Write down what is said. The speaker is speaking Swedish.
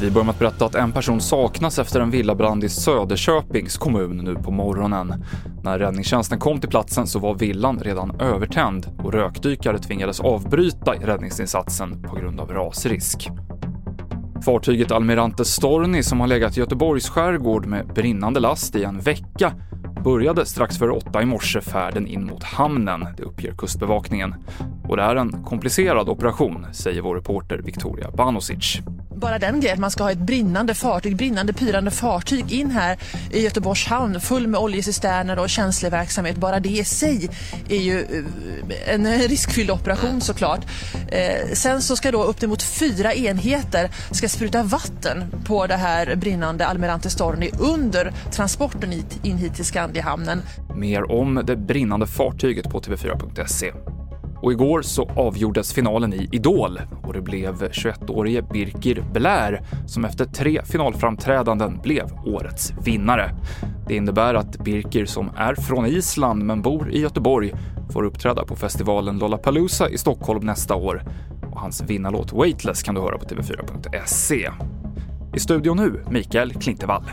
Vi börjar med att berätta att en person saknas efter en villabrand i Söderköpings kommun nu på morgonen. När räddningstjänsten kom till platsen så var villan redan övertänd och rökdykare tvingades avbryta räddningsinsatsen på grund av rasrisk. Fartyget Almirante Storni som har legat i Göteborgs skärgård med brinnande last i en vecka började strax före åtta i morse färden in mot hamnen, det uppger Kustbevakningen. Och det är en komplicerad operation, säger vår reporter Victoria Banosic. Bara den grejen att man ska ha ett brinnande fartyg, brinnande pyrande fartyg in här i Göteborgs hamn full med oljecisterner och känslig verksamhet. Bara det i sig är ju eh, en riskfylld operation såklart. Eh, sen så ska då upp till mot fyra enheter ska spruta vatten på det här brinnande Almirante Storni under transporten in hit till Skandiahamnen. Mer om det brinnande fartyget på tv4.se. Och igår så avgjordes finalen i Idol och det blev 21-årige Birkir Blär som efter tre finalframträdanden blev årets vinnare. Det innebär att Birkir, som är från Island men bor i Göteborg, får uppträda på festivalen Lollapalooza i Stockholm nästa år. Och hans vinnarlåt Weightless kan du höra på tv4.se. I studion nu, Mikael Klintevall.